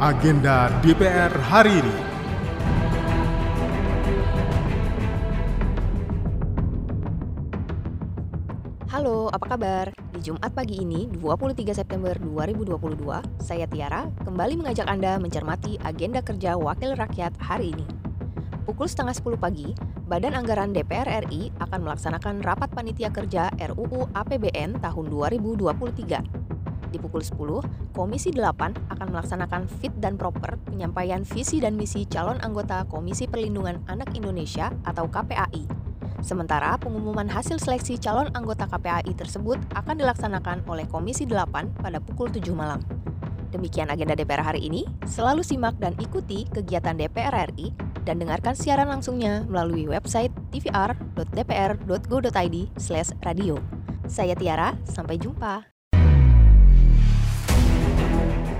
Agenda DPR hari ini. Halo, apa kabar? Di Jumat pagi ini, 23 September 2022, saya Tiara kembali mengajak Anda mencermati agenda kerja Wakil Rakyat hari ini. Pukul setengah 10 pagi, Badan Anggaran DPR RI akan melaksanakan rapat panitia kerja RUU APBN tahun 2023. Di pukul 10, Komisi 8 akan melaksanakan fit dan proper penyampaian visi dan misi calon anggota Komisi Perlindungan Anak Indonesia atau KPAI Sementara pengumuman hasil seleksi calon anggota KPAI tersebut akan dilaksanakan oleh Komisi 8 pada pukul 7 malam. Demikian agenda DPR hari ini. Selalu simak dan ikuti kegiatan DPR RI dan dengarkan siaran langsungnya melalui website tvr.dpr.go.id/radio. Saya Tiara, sampai jumpa.